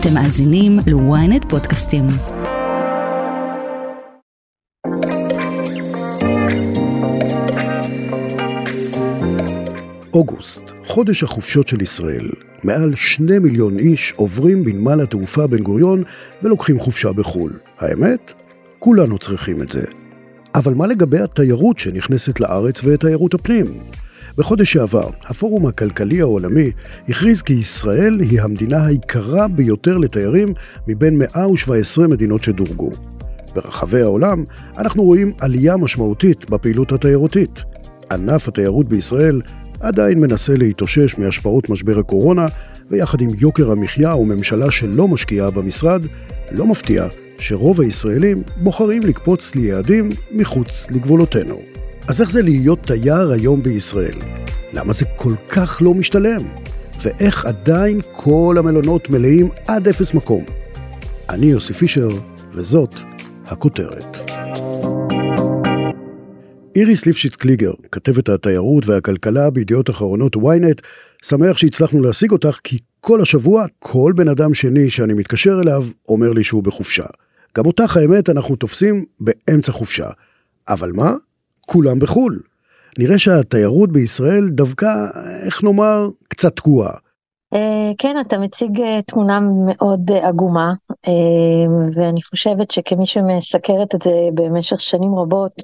אתם מאזינים ל-ynet פודקאסטים. אוגוסט, חודש החופשות של ישראל. מעל שני מיליון איש עוברים בנמל התעופה בן גוריון ולוקחים חופשה בחו"ל. האמת? כולנו צריכים את זה. אבל מה לגבי התיירות שנכנסת לארץ ותיירות הפנים? בחודש שעבר, הפורום הכלכלי העולמי הכריז כי ישראל היא המדינה היקרה ביותר לתיירים מבין 117 מדינות שדורגו. ברחבי העולם אנחנו רואים עלייה משמעותית בפעילות התיירותית. ענף התיירות בישראל עדיין מנסה להתאושש מהשפעות משבר הקורונה, ויחד עם יוקר המחיה וממשלה שלא משקיעה במשרד, לא מפתיע שרוב הישראלים בוחרים לקפוץ ליעדים מחוץ לגבולותינו. אז איך זה להיות תייר היום בישראל? למה זה כל כך לא משתלם? ואיך עדיין כל המלונות מלאים עד אפס מקום? אני יוסי פישר, וזאת הכותרת. איריס ליפשיץ קליגר, כתבת התיירות והכלכלה בידיעות אחרונות ynet, שמח שהצלחנו להשיג אותך כי כל השבוע כל בן אדם שני שאני מתקשר אליו אומר לי שהוא בחופשה. גם אותך האמת אנחנו תופסים באמצע חופשה. אבל מה? כולם בחו"ל. נראה שהתיירות בישראל דווקא, איך נאמר, קצת תקועה. Uh, כן, אתה מציג uh, תמונה מאוד uh, עגומה, ואני חושבת שכמי שמסקרת את זה במשך שנים רבות,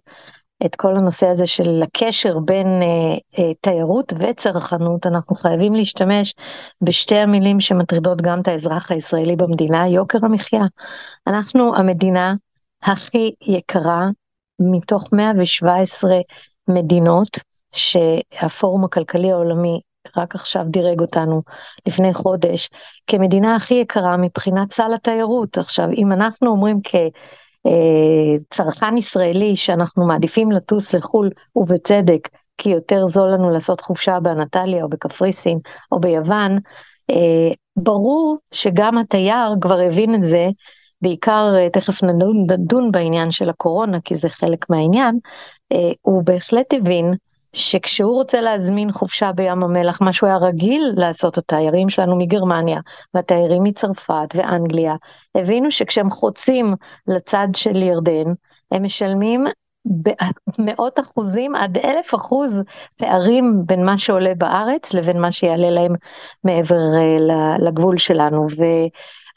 את כל הנושא הזה של הקשר בין תיירות וצרכנות, אנחנו חייבים להשתמש בשתי המילים שמטרידות גם את האזרח הישראלי במדינה, יוקר המחיה. אנחנו המדינה הכי יקרה מתוך 117 מדינות שהפורום הכלכלי העולמי רק עכשיו דירג אותנו לפני חודש כמדינה הכי יקרה מבחינת סל התיירות. עכשיו, אם אנחנו אומרים כ... אה, ישראלי שאנחנו מעדיפים לטוס לחו"ל ובצדק כי יותר זול לנו לעשות חופשה באנטליה או בקפריסין או ביוון, אה, ברור שגם התייר כבר הבין את זה, בעיקר אה, תכף נדון, נדון בעניין של הקורונה כי זה חלק מהעניין, הוא בהחלט הבין שכשהוא רוצה להזמין חופשה בים המלח, מה שהוא היה רגיל לעשות, התיירים שלנו מגרמניה והתיירים מצרפת ואנגליה, הבינו שכשהם חוצים לצד של ירדן, הם משלמים במאות אחוזים עד אלף אחוז פערים בין מה שעולה בארץ לבין מה שיעלה להם מעבר אה, לגבול שלנו.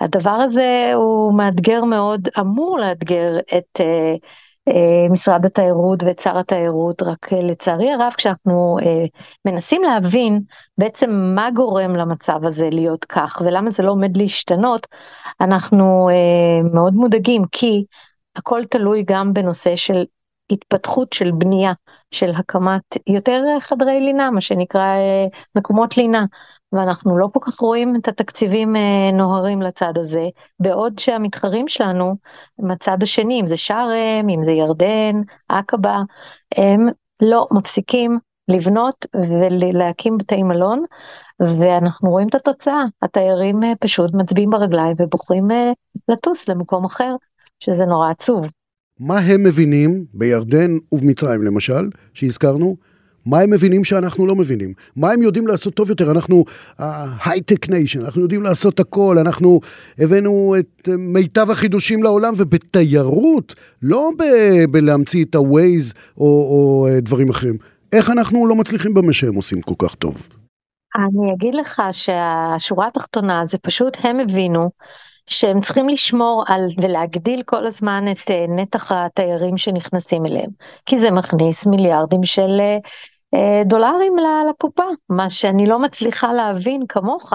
והדבר הזה הוא מאתגר מאוד, אמור לאתגר את... Uh, אה, משרד התיירות ואת שר התיירות, רק אה, לצערי הרב כשאנחנו אה, מנסים להבין בעצם מה גורם למצב הזה להיות כך ולמה זה לא עומד להשתנות, אנחנו מאוד מודאגים כי הכל תלוי גם בנושא של התפתחות של בנייה, של הקמת יותר חדרי לינה, מה שנקרא מקומות לינה. ואנחנו לא כל כך רואים את התקציבים אה, נוהרים לצד הזה, בעוד שהמתחרים שלנו, מהצד השני, אם זה שארם, אם זה ירדן, עקבה, הם לא מפסיקים לבנות ולהקים בתי מלון, ואנחנו רואים את התוצאה, התיירים אה, פשוט מצביעים ברגליים ובוחרים אה, לטוס למקום אחר, שזה נורא עצוב. מה הם מבינים בירדן ובמצרים למשל, שהזכרנו, מה הם מבינים שאנחנו לא מבינים? מה הם יודעים לעשות טוב יותר? אנחנו הייטק nation, אנחנו יודעים לעשות הכל, אנחנו הבאנו את מיטב החידושים לעולם, ובתיירות, לא ב- בלהמציא את ה-Waze או, או דברים אחרים. איך אנחנו לא מצליחים במה שהם עושים כל כך טוב? אני אגיד לך שהשורה התחתונה זה פשוט הם הבינו שהם צריכים לשמור על ולהגדיל כל הזמן את אה, נתח התיירים שנכנסים אליהם, כי זה מכניס מיליארדים של אה, אה, דולרים לקופה. מה שאני לא מצליחה להבין כמוך,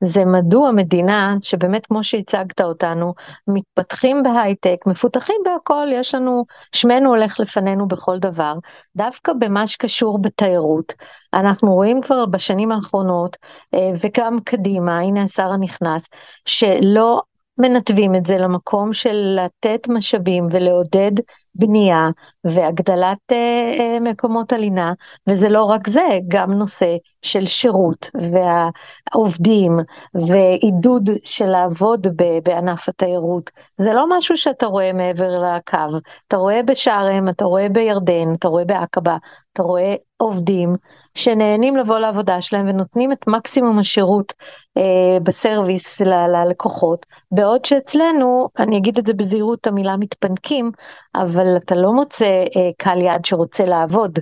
זה מדוע מדינה שבאמת כמו שהצגת אותנו, מתפתחים בהייטק, מפותחים בהכל, יש לנו, שמנו הולך לפנינו בכל דבר, דווקא במה שקשור בתיירות. אנחנו רואים כבר בשנים האחרונות, אה, וגם קדימה, הנה השר הנכנס, שלא מנתבים את זה למקום של לתת משאבים ולעודד בנייה והגדלת אה, אה, מקומות הלינה, וזה לא רק זה, גם נושא של שירות והעובדים ועידוד של לעבוד בענף התיירות. זה לא משהו שאתה רואה מעבר לקו, אתה רואה בשערם, אתה רואה בירדן, אתה רואה בעקבה, אתה רואה עובדים שנהנים לבוא לעבודה שלהם ונותנים את מקסימום השירות אה, בסרוויס ללקוחות, בעוד שאצלנו, אני אגיד את זה בזהירות, המילה מתפנקים, אבל אתה לא מוצא אה, קהל יעד שרוצה לעבוד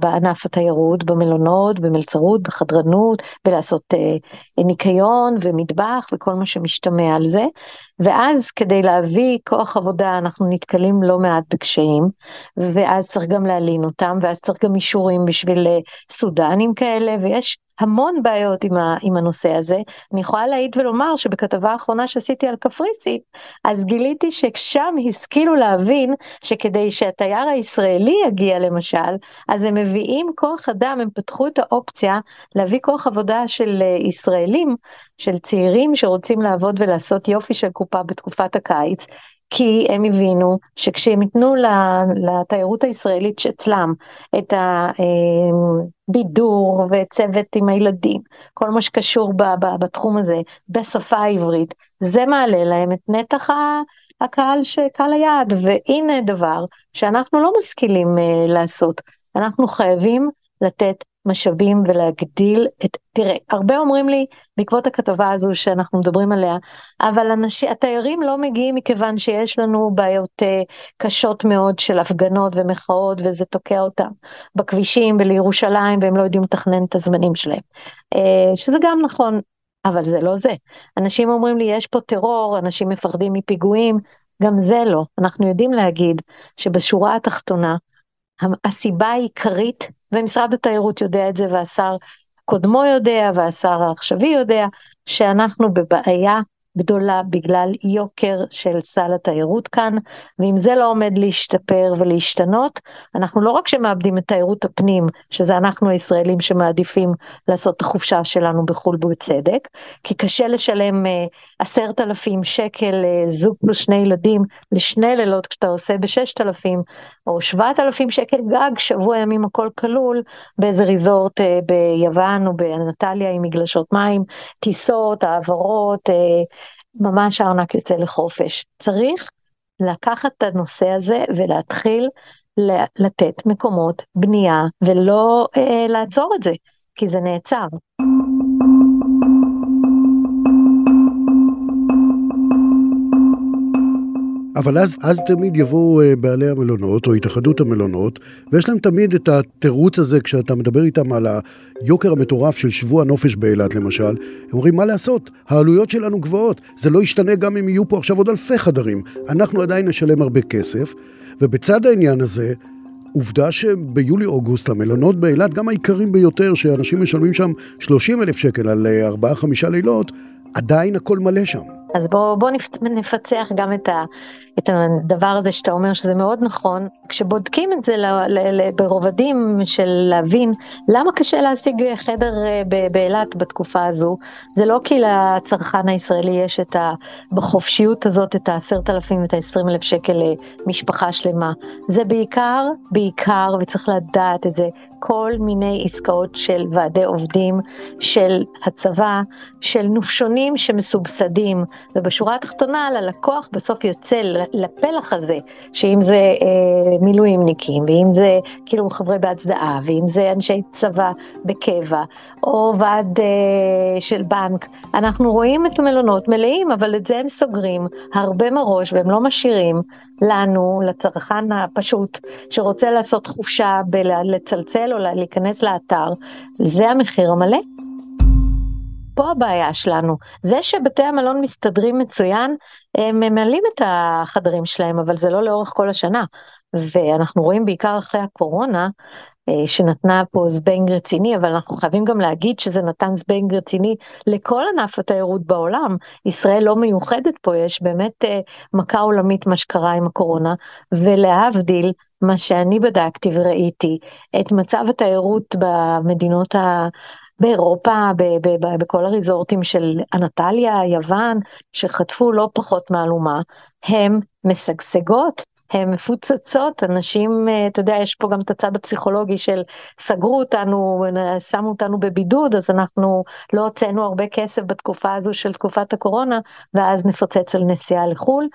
בענף התיירות, במלונות, במלצרות, בחדרנות, בלעשות אה, ניקיון ומטבח וכל מה שמשתמע על זה. ואז כדי להביא כוח עבודה אנחנו נתקלים לא מעט בקשיים, ואז צריך גם להלין אותם, ואז צריך גם אישורים בשביל אה, סודנים כאלה, ויש המון בעיות עם, ה, עם הנושא הזה. אני יכולה להעיד ולומר שבכתבה האחרונה שעשיתי על קפריסין, אז גיליתי ששם השכילו להבין שכדי שהתייר הישראלי יגיע למשל, אז הם מביאים כוח אדם, הם פתחו את האופציה להביא כוח עבודה של אה, ישראלים, של צעירים שרוצים לעבוד ולעשות יופי של קופה בתקופת הקיץ, כי הם הבינו שכשהם ייתנו לתיירות הישראלית שאצלם את הבידור וצוות עם הילדים, כל מה שקשור בתחום הזה, בשפה העברית, זה מעלה להם את נתח הקהל, קהל היעד, והנה דבר שאנחנו לא משכילים אה, לעשות, אנחנו חייבים לתת משאבים ולהגדיל את, תראה, הרבה אומרים לי בעקבות הכתבה הזו שאנחנו מדברים עליה, אבל אנשים, התיירים לא מגיעים מכיוון שיש לנו בעיות uh, קשות מאוד של הפגנות ומחאות וזה תוקע אותם בכבישים ולירושלים והם לא יודעים לתכנן את הזמנים שלהם, uh, שזה גם נכון, אבל זה לא זה. אנשים אומרים לי יש פה טרור, אנשים מפחדים מפיגועים, גם זה לא. אנחנו יודעים להגיד שבשורה התחתונה, הסיבה העיקרית ומשרד התיירות יודע את זה והשר קודמו יודע והשר העכשווי יודע שאנחנו בבעיה גדולה בגלל יוקר של סל התיירות כאן, ואם זה לא עומד להשתפר ולהשתנות, אנחנו לא רק שמאבדים את תיירות הפנים, שזה אנחנו הישראלים שמעדיפים לעשות את החופשה שלנו בחו"ל בצדק, כי קשה לשלם אה, עשרת uh, אלפים שקל uh, זוג פלוס שני ילדים לשני לילות כשאתה עושה בששת אלפים, או שבעת אלפים שקל גג, שבוע ימים הכל כלול, באיזה ריזורט uh, ביוון או בנטליה עם מגלשות מים, טיסות, העברות, uh, ממש הארנק יוצא לחופש. צריך לקחת את הנושא הזה ולהתחיל לתת מקומות בנייה ולא אה, לעצור את זה, כי זה נעצר. אבל אז, אז תמיד יבואו אה, בעלי המלונות או התאחדות המלונות, ויש להם תמיד את התירוץ הזה כשאתה מדבר איתם על היוקר המטורף של שבוע נופש באילת למשל, הם אומרים מה לעשות, העלויות שלנו גבוהות, זה לא ישתנה גם אם יהיו פה עכשיו עוד אלפי חדרים, אנחנו עדיין נשלם הרבה כסף, ובצד העניין הזה, עובדה שביולי-אוגוסט המלונות באילת, גם העיקרים ביותר, שאנשים משלמים שם 30 אלף שקל על 4-5 אה, לילות, עדיין הכל מלא שם. אז בואו בוא נפצח גם את, ה, את הדבר הזה שאתה אומר שזה מאוד נכון, כשבודקים את זה ברובדים של להבין למה קשה להשיג חדר אה, באילת בתקופה הזו, זה לא כי לצרכן הישראלי יש את ה... בחופשיות הזאת את העשרת אלפים ואת העשרים אלף שקל למשפחה שלמה, זה בעיקר, בעיקר, וצריך לדעת את זה, כל מיני עסקאות של ועדי עובדים, של הצבא, של נופשונים שמסובסדים, ובשורה התחתונה ללקוח בסוף יוצא לפלח הזה, שאם זה אה, מילואימניקים, ואם זה כאילו חברי בהצדעה, ואם זה אנשי צבא בקבע, או ועד אה, של בנק, אנחנו רואים את המלונות מלאים, אבל את זה הם סוגרים הרבה מראש, והם לא משאירים לנו, לצרכן הפשוט, שרוצה לעשות חופשה בלצלצל או להיכנס לאתר, זה המחיר המלא. פה הבעיה שלנו. זה שבתי המלון מסתדרים מצוין, הם ממלאים את החדרים שלהם, אבל זה לא לאורך כל השנה. ואנחנו רואים בעיקר אחרי הקורונה, שנתנה פה זבנג רציני, אבל אנחנו חייבים גם להגיד שזה נתן זבנג רציני לכל ענף התיירות בעולם. ישראל לא מיוחדת פה, יש באמת אה, מכה עולמית מה שקרה עם הקורונה, ולהבדיל, מה שאני בדקתי וראיתי, את מצב התיירות במדינות ה... באירופה, ב- ב- ב- בכל הריזורטים של אנטליה, יוון, שחטפו לא פחות מהלומה, הן משגשגות, מפוצצות, אנשים, אה, אתה יודע, יש פה גם את הצד הפסיכולוגי של סגרו אותנו, שמו אותנו בבידוד, אז אנחנו לא הוצאנו הרבה כסף בתקופה הזו של תקופת הקורונה, ואז נפוצץ על נסיעה לחו"ל.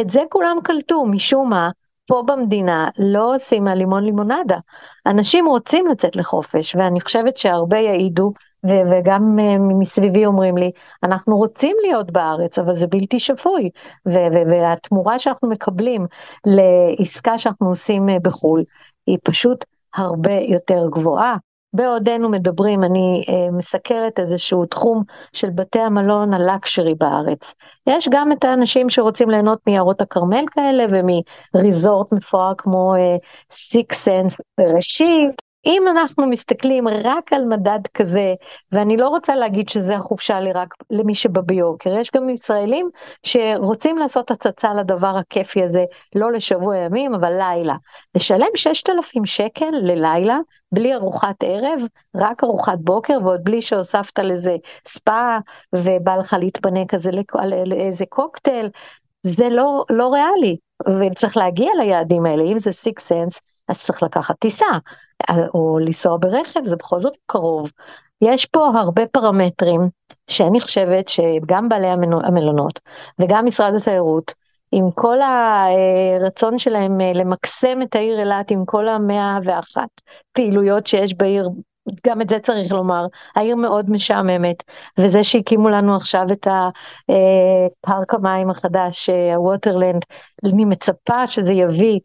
את זה כולם קלטו, משום מה, פה במדינה לא עושים מהלימון לימונדה. אנשים רוצים לצאת לחופש, ואני חושבת שהרבה יעידו, ו- וגם uh, מסביבי אומרים לי, אנחנו רוצים להיות בארץ, אבל זה בלתי שפוי, ו- ו- והתמורה שאנחנו מקבלים לעסקה שאנחנו עושים uh, בחו"ל, היא פשוט הרבה יותר גבוהה. בעודנו מדברים, אני אה, מסקרת איזשהו תחום של בתי המלון הלקשרי בארץ. יש גם את האנשים שרוצים ליהנות מיערות הכרמל כאלה ומריזורט מפואר כמו סיקס סנס בראשית, אם אנחנו מסתכלים רק על מדד כזה, ואני לא רוצה להגיד שזה החופשה לי רק למי שבא ביוקר, יש גם ישראלים שרוצים לעשות הצצה לדבר הכיפי הזה, לא לשבוע ימים, אבל לילה. לשלם 6,000 שקל ללילה, בלי ארוחת ערב, רק ארוחת בוקר, ועוד בלי שהוספת לזה ספא, ובא לך להתפנק כזה לאיזה קוקטייל, זה לא, לא ריאלי, וצריך להגיע ליעדים האלה, אם זה סיקס סנס, אז צריך לקחת טיסה, או לנסוע ברכב, זה בכל זאת קרוב. יש פה הרבה פרמטרים שאני חושבת שגם בעלי המלונות וגם משרד התיירות, עם כל הרצון שלהם למקסם את העיר אילת עם כל המאה ואחת פעילויות שיש בעיר, גם את זה צריך לומר, העיר מאוד משעממת, וזה שהקימו לנו עכשיו את הפארק המים החדש, הווטרלנד, אני מצפה שזה יביא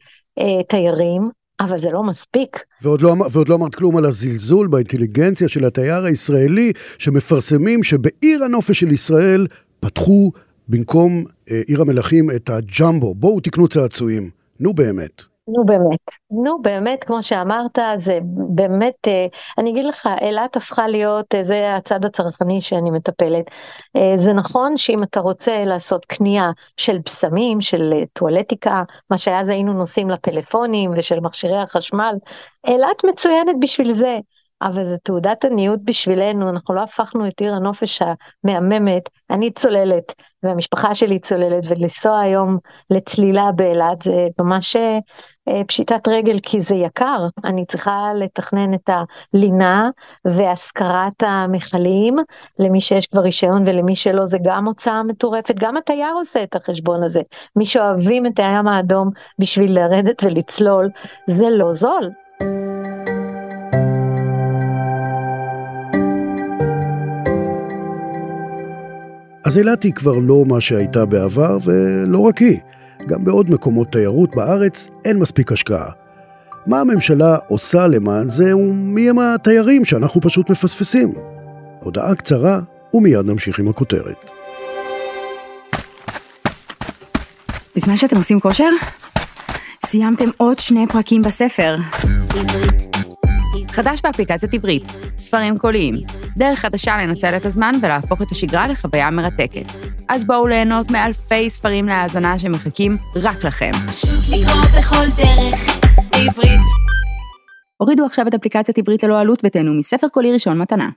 תיירים, אבל זה לא מספיק. ועוד לא, ועוד לא אמרת כלום על הזלזול באינטליגנציה של התייר הישראלי, שמפרסמים שבעיר הנופש של ישראל פתחו במקום אה, עיר המלכים את הג'מבו. בואו תקנו צעצועים. נו באמת. נו באמת, נו באמת, כמו שאמרת, זה באמת, אה, אני אגיד לך, אילת הפכה להיות, אה, זה הצד הצרכני שאני מטפלת. אה, זה נכון שאם אתה רוצה לעשות קנייה של בשמים, של טואלטיקה, מה שאז היינו נוסעים לפלאפונים ושל מכשירי החשמל, אילת מצוינת בשביל זה. אבל זו תעודת עניות בשבילנו, אנחנו לא הפכנו את עיר הנופש המהממת, אני צוללת והמשפחה שלי צוללת, ולנסוע היום לצלילה באילת זה ממש אה, פשיטת רגל כי זה יקר, אני צריכה לתכנן את הלינה והשכרת המכלים, למי שיש כבר רישיון ולמי שלא זה גם הוצאה מטורפת, גם התייר עושה את החשבון הזה, מי שאוהבים את הים האדום בשביל לרדת ולצלול, זה לא זול. אז אילת היא כבר לא מה שהייתה בעבר, ולא רק היא. גם בעוד מקומות תיירות בארץ אין מספיק השקעה. מה הממשלה עושה למען זה, ומי הם התיירים שאנחנו פשוט מפספסים? הודעה קצרה, ומיד נמשיך עם הכותרת. בזמן שאתם עושים כושר, סיימתם עוד שני פרקים בספר. חדש באפליקציית עברית, ספרים קוליים, דרך חדשה לנצל את הזמן ולהפוך את השגרה לחוויה מרתקת. אז בואו ליהנות מאלפי ספרים להאזנה שמחכים רק לכם. בכל דרך, בעברית. הורידו עכשיו את אפליקציית עברית ללא עלות ותהנו מספר קולי ראשון מתנה.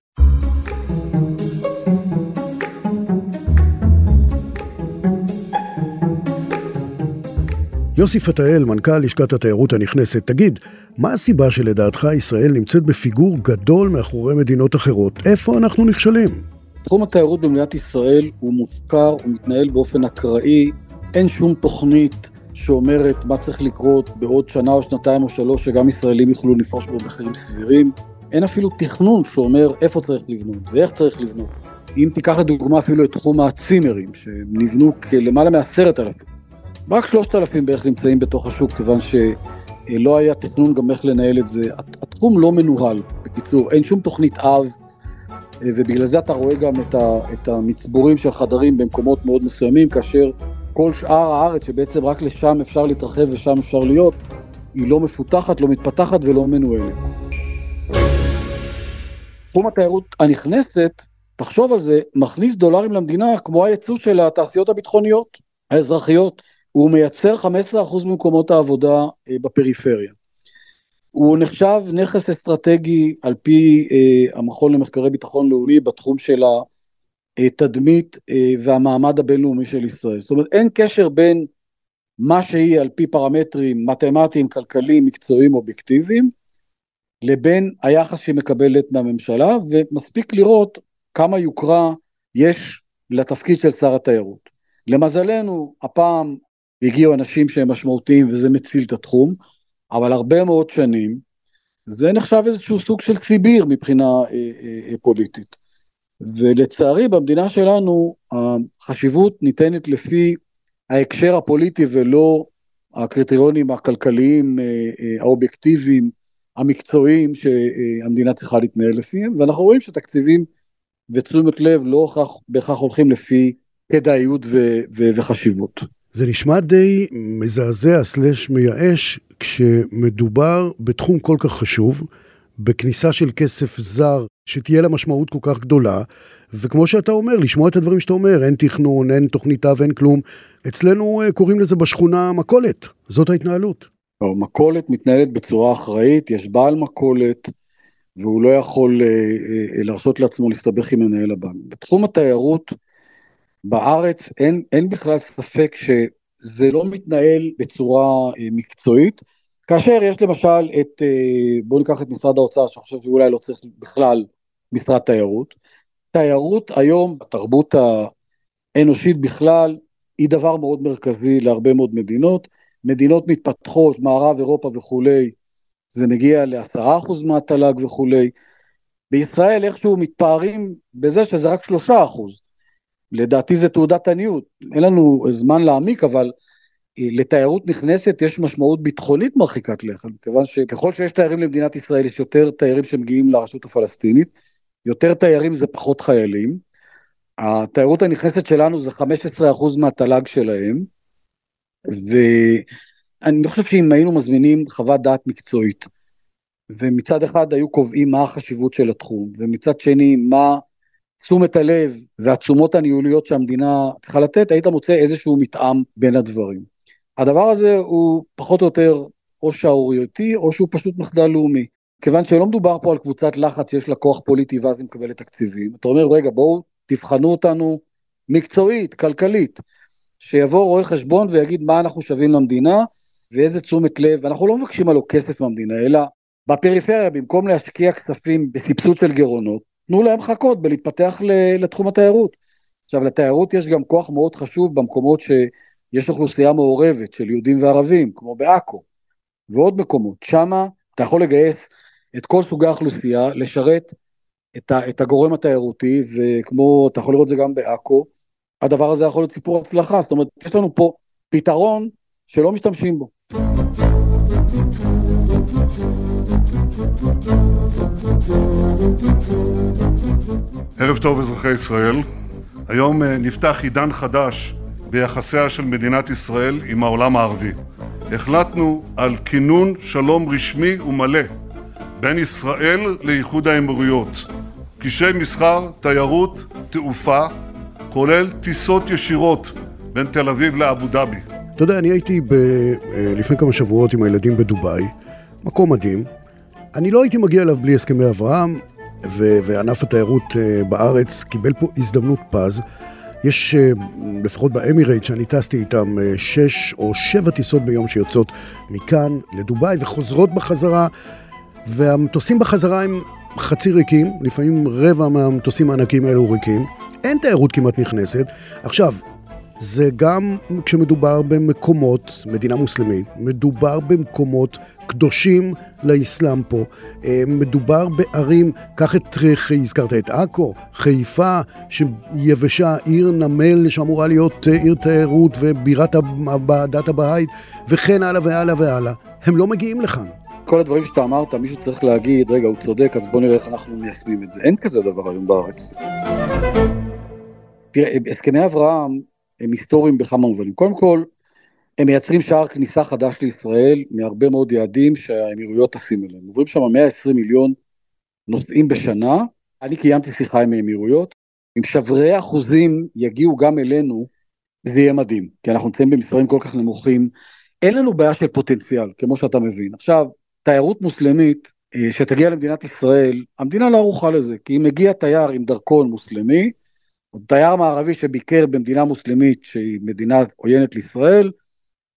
יוסי פתאל, מנכ"ל לשכת התיירות הנכנסת, תגיד, מה הסיבה שלדעתך ישראל נמצאת בפיגור גדול מאחורי מדינות אחרות? איפה אנחנו נכשלים? תחום התיירות במדינת ישראל הוא מופקר, הוא מתנהל באופן אקראי, אין שום תוכנית שאומרת מה צריך לקרות בעוד שנה או שנתיים או שלוש, שגם ישראלים יוכלו לפרוש במחירים סבירים. אין אפילו תכנון שאומר איפה צריך לבנות ואיך צריך לבנות. אם תיקח לדוגמה אפילו את תחום הצימרים, שנבנו כלמעלה מעשרת אלפים, רק שלושת אלפים בערך נמצאים בתוך השוק, כיוון שלא היה תכנון גם איך לנהל את זה. התחום לא מנוהל, בקיצור, אין שום תוכנית אב, ובגלל זה אתה רואה גם את, ה, את המצבורים של חדרים במקומות מאוד מסוימים, כאשר כל שאר הארץ, שבעצם רק לשם אפשר להתרחב ושם אפשר להיות, היא לא מפותחת, לא מתפתחת ולא מנוהלת. תחום התיירות הנכנסת, תחשוב על זה, מכניס דולרים למדינה כמו הייצוא של התעשיות הביטחוניות, האזרחיות. הוא מייצר 15% ממקומות העבודה אה, בפריפריה. הוא נחשב נכס אסטרטגי על פי אה, המכון למחקרי ביטחון לאומי בתחום של התדמית אה, והמעמד הבינלאומי של ישראל. זאת אומרת אין קשר בין מה שהיא על פי פרמטרים מתמטיים, כלכליים, מקצועיים, אובייקטיביים, לבין היחס שהיא מקבלת מהממשלה, ומספיק לראות כמה יוקרה יש לתפקיד של שר התיירות. למזלנו, הפעם הגיעו אנשים שהם משמעותיים וזה מציל את התחום, אבל הרבה מאוד שנים זה נחשב איזשהו סוג של ציביר מבחינה אה, אה, אה, פוליטית. ולצערי במדינה שלנו החשיבות ניתנת לפי ההקשר הפוליטי ולא הקריטריונים הכלכליים אה, אה, האובייקטיביים המקצועיים שהמדינה צריכה להתנהל לפיהם ואנחנו רואים שתקציבים ותשומת לב לא בהכרח הולכים לפי כדאיות וחשיבות. זה נשמע די מזעזע סלש מייאש כשמדובר בתחום כל כך חשוב, בכניסה של כסף זר שתהיה לה משמעות כל כך גדולה, וכמו שאתה אומר, לשמוע את הדברים שאתה אומר, אין תכנון, אין תוכנית אב, אין כלום. אצלנו אה, קוראים לזה בשכונה מכולת, זאת ההתנהלות. מכולת מתנהלת בצורה אחראית, יש בעל מכולת, והוא לא יכול אה, אה, להרשות לעצמו להסתבך עם מנהל הבנק. בתחום התיירות, בארץ אין, אין בכלל ספק שזה לא מתנהל בצורה אה, מקצועית, כאשר יש למשל את, אה, בואו ניקח את משרד האוצר, שאני חושב שאולי לא צריך בכלל משרד תיירות. תיירות היום, התרבות האנושית בכלל, היא דבר מאוד מרכזי להרבה מאוד מדינות. מדינות מתפתחות, מערב אירופה וכולי, זה מגיע לעשרה אחוז מהתל"ג וכולי. בישראל איכשהו מתפארים בזה שזה רק שלושה אחוז. לדעתי זה תעודת עניות, אין לנו זמן להעמיק, אבל אה, לתיירות נכנסת יש משמעות ביטחונית מרחיקת לכת, מכיוון שככל שיש תיירים למדינת ישראל יש יותר תיירים שמגיעים לרשות הפלסטינית, יותר תיירים זה פחות חיילים, התיירות הנכנסת שלנו זה 15% מהתל"ג שלהם, ואני חושב שאם היינו מזמינים חוות דעת מקצועית, ומצד אחד היו קובעים מה החשיבות של התחום, ומצד שני מה תשומת הלב והתשומות הניהוליות שהמדינה צריכה לתת, היית מוצא איזשהו מתאם בין הדברים. הדבר הזה הוא פחות או יותר או שערורייתי או שהוא פשוט מחדל לאומי. כיוון שלא מדובר פה על קבוצת לחץ שיש לה כוח פוליטי ואז היא מקבלת תקציבים, אתה אומר רגע בואו תבחנו אותנו מקצועית, כלכלית, שיבוא רואה חשבון ויגיד מה אנחנו שווים למדינה ואיזה תשומת לב, ואנחנו לא מבקשים עלו כסף מהמדינה, אלא בפריפריה במקום להשקיע כספים בסבסוד של גירעונות, תנו להם חכות בלהתפתח לתחום התיירות. עכשיו לתיירות יש גם כוח מאוד חשוב במקומות שיש אוכלוסייה מעורבת של יהודים וערבים, כמו בעכו, ועוד מקומות. שמה אתה יכול לגייס את כל סוגי האוכלוסייה, לשרת את, ה, את הגורם התיירותי, וכמו, אתה יכול לראות את זה גם בעכו, הדבר הזה יכול להיות סיפור הצלחה, זאת אומרת, יש לנו פה פתרון שלא משתמשים בו. ערב טוב אזרחי ישראל, היום אה, נפתח עידן חדש ביחסיה של מדינת ישראל עם העולם הערבי. החלטנו על כינון שלום רשמי ומלא בין ישראל לאיחוד האמירויות. קשרי מסחר, תיירות, תעופה, כולל טיסות ישירות בין תל אביב לאבו דאבי. אתה יודע, אני הייתי ב... אה, לפני כמה שבועות עם הילדים בדובאי, מקום מדהים. אני לא הייתי מגיע אליו בלי הסכמי אברהם, ו- וענף התיירות uh, בארץ קיבל פה הזדמנות פז. יש, uh, לפחות באמירייט, שאני טסתי איתם, שש או שבע טיסות ביום שיוצאות מכאן לדובאי וחוזרות בחזרה, והמטוסים בחזרה הם חצי ריקים, לפעמים רבע מהמטוסים הענקיים האלו ריקים. אין תיירות כמעט נכנסת. עכשיו, זה גם כשמדובר במקומות, מדינה מוסלמית, מדובר במקומות קדושים לאסלאם פה. אה, מדובר בערים, קח את, הזכרת את עכו, חיפה, שיבשה, עיר נמל שאמורה להיות אה, עיר תיירות ובירת הדת הבהאית, וכן הלאה והלאה והלאה. הם לא מגיעים לכאן. כל הדברים שאתה אמרת, מישהו צריך להגיד, רגע, הוא צודק, אז בוא נראה איך אנחנו מיישמים את זה. אין כזה דבר היום בארץ. תראה, הסכמי אברהם הם היסטוריים בכמה מובנים. קודם כל, הם מייצרים שער כניסה חדש לישראל מהרבה מאוד יעדים שהאמירויות טסים אליהם. עוברים שם 120 מיליון נוסעים בשנה. אני קיימתי שיחה עם האמירויות. אם שברי אחוזים יגיעו גם אלינו, זה יהיה מדהים, כי אנחנו נמצאים במספרים כל כך נמוכים. אין לנו בעיה של פוטנציאל, כמו שאתה מבין. עכשיו, תיירות מוסלמית אה, שתגיע למדינת ישראל, המדינה לא ערוכה לזה, כי אם מגיע תייר עם דרכון מוסלמי, או תייר מערבי שביקר במדינה מוסלמית שהיא מדינה עוינת לישראל,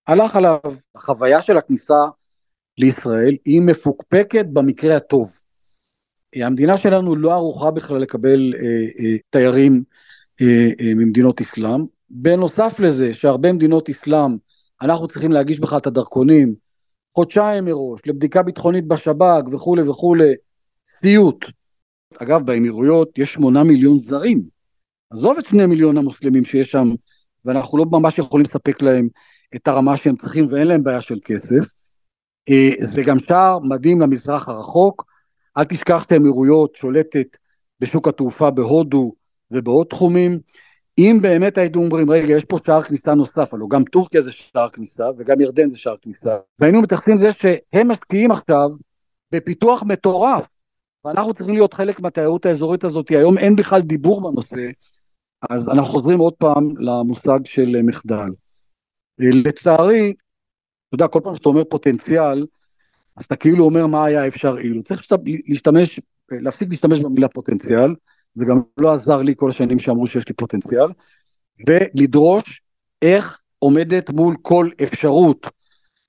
הלך עליו. החוויה של הכניסה לישראל היא מפוקפקת במקרה הטוב. המדינה שלנו לא ערוכה בכלל לקבל אה, אה, תיירים אה, אה, ממדינות אסלאם. בנוסף לזה שהרבה מדינות אסלאם אנחנו צריכים להגיש בכלל את הדרכונים חודשיים מראש לבדיקה ביטחונית בשב"כ וכולי וכולי, סיוט. אגב באמירויות יש שמונה מיליון זרים, עזוב את שני מיליון המוסלמים שיש שם ואנחנו לא ממש יכולים לספק להם את הרמה שהם צריכים ואין להם בעיה של כסף. אה, זה גם שער מדהים למזרח הרחוק, אל תשכח שהאמירויות שולטת בשוק התעופה בהודו ובעוד תחומים. אם באמת הייתם אומרים, רגע, יש פה שער כניסה נוסף, הלוא גם טורקיה זה שער כניסה וגם ירדן זה שער כניסה, והיינו מתייחסים לזה שהם משקיעים עכשיו בפיתוח מטורף, ואנחנו צריכים להיות חלק מהתיירות האזורית הזאת, היום אין בכלל דיבור בנושא, אז אנחנו חוזרים עוד פעם למושג של מחדל. לצערי, אתה יודע, כל פעם שאתה אומר פוטנציאל, אז אתה כאילו אומר מה היה אפשר אילו. צריך להשתמש, להפסיק להשתמש במילה פוטנציאל, זה גם לא עזר לי כל השנים שאמרו שיש לי פוטנציאל, ולדרוש איך עומדת מול כל אפשרות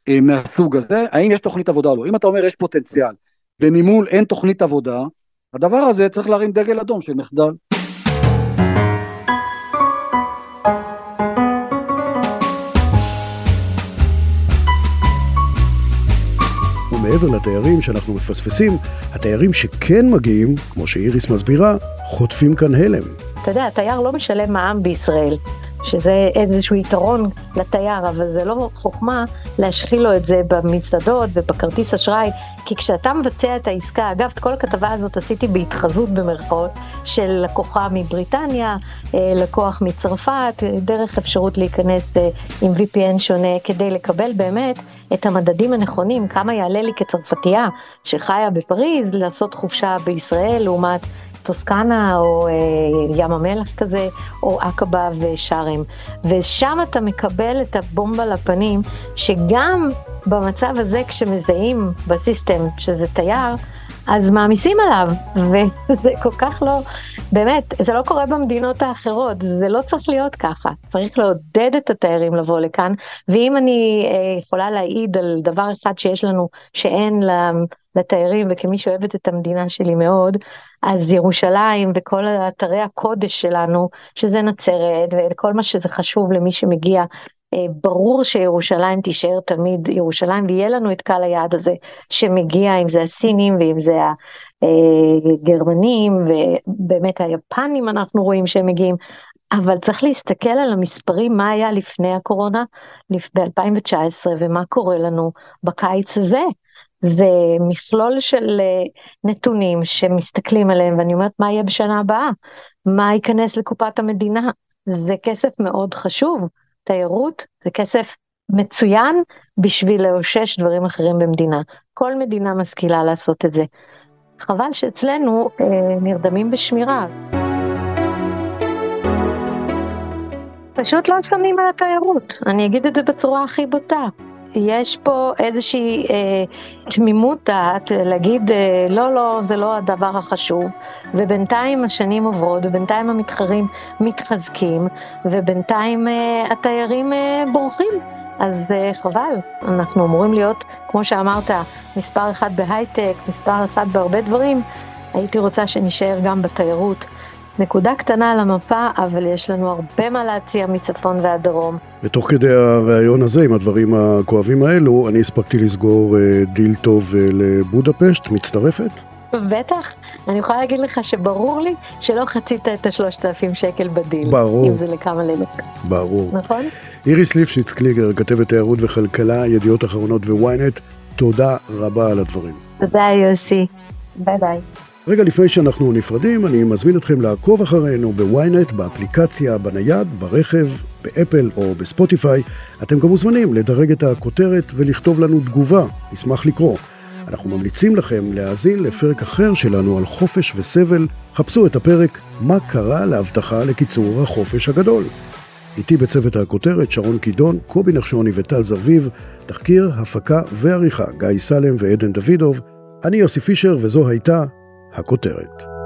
אה, מהסוג הזה, האם יש תוכנית עבודה או לא. אם אתה אומר יש פוטנציאל, וממול אין תוכנית עבודה, הדבר הזה צריך להרים דגל אדום של מחדל. מעבר לתיירים שאנחנו מפספסים, התיירים שכן מגיעים, כמו שאיריס מסבירה, חוטפים כאן הלם. אתה יודע, התייר לא משלם מע"מ בישראל. שזה איזשהו יתרון לתייר, אבל זה לא חוכמה להשחיל לו את זה במסעדות ובכרטיס אשראי, כי כשאתה מבצע את העסקה, אגב, את כל הכתבה הזאת עשיתי בהתחזות במרכאות של לקוחה מבריטניה, אה, לקוח מצרפת, דרך אפשרות להיכנס אה, עם VPN שונה, כדי לקבל באמת את המדדים הנכונים, כמה יעלה לי כצרפתייה שחיה בפריז לעשות חופשה בישראל לעומת טוסקנה או אה, ים המלח כזה, או עקבה ושארם. ושם אתה מקבל את הבומבה לפנים, שגם במצב הזה כשמזהים בסיסטם שזה תייר, אז מעמיסים עליו, וזה כל כך לא, באמת, זה לא קורה במדינות האחרות, זה לא צריך להיות ככה. צריך לעודד את התיירים לבוא לכאן, ואם אני אה, יכולה להעיד על דבר אחד שיש לנו, שאין לתיירים, וכמי שאוהבת את המדינה שלי מאוד, אז ירושלים וכל אתרי הקודש שלנו, שזה נצרת, וכל מה שזה חשוב למי שמגיע, ברור שירושלים תישאר תמיד ירושלים, ויהיה לנו את קהל היעד הזה שמגיע, אם זה הסינים ואם זה הגרמנים, ובאמת היפנים אנחנו רואים שהם מגיעים, אבל צריך להסתכל על המספרים, מה היה לפני הקורונה, ב-2019, ומה קורה לנו בקיץ הזה. זה מכלול של אה, נתונים שמסתכלים עליהם, ואני אומרת, מה יהיה בשנה הבאה? מה ייכנס לקופת המדינה? זה כסף מאוד חשוב. תיירות זה כסף מצוין בשביל לאושש דברים אחרים במדינה. כל מדינה משכילה לעשות את זה. חבל שאצלנו אה, נרדמים בשמירה. פשוט לא שמים על התיירות, אני אגיד את זה בצורה הכי בוטה. יש פה איזושהי אה, תמימות דעת להגיד אה, לא, לא, זה לא הדבר החשוב, ובינתיים השנים עוברות, ובינתיים המתחרים מתחזקים, ובינתיים אה, התיירים אה, בורחים. אז אה, חבל, אנחנו אמורים להיות, כמו שאמרת, מספר אחד בהייטק, מספר אחד בהרבה דברים, הייתי רוצה שנשאר גם בתיירות. נקודה קטנה על המפה, אבל יש לנו הרבה מה להציע מצפון ועד דרום. ותוך כדי הריאיון הזה, עם הדברים הכואבים האלו, אני הספקתי לסגור אה, דיל טוב אה, לבודפשט, מצטרפת? בטח, אני יכולה להגיד לך שברור לי שלא חצית את השלושת אלפים שקל בדיל. ברור. אם זה לכמה לילות. ברור. נכון? איריס ליפשיץ קליגר, כתבת תיירות וכלכלה, ידיעות אחרונות וויינט, תודה רבה על הדברים. תודה יוסי, ביי ביי. רגע לפני שאנחנו נפרדים, אני מזמין אתכם לעקוב אחרינו בוויינט, באפליקציה, בנייד, ברכב, באפל או בספוטיפיי. אתם גם מוזמנים לדרג את הכותרת ולכתוב לנו תגובה, נשמח לקרוא. אנחנו ממליצים לכם להאזין לפרק אחר שלנו על חופש וסבל. חפשו את הפרק "מה קרה להבטחה לקיצור החופש הגדול". איתי בצוות הכותרת שרון קידון, קובי נחשוני וטל זרביב, תחקיר, הפקה ועריכה גיא סלם ועדן דוידוב. אני יוסי פישר וזו הייתה הכותרת.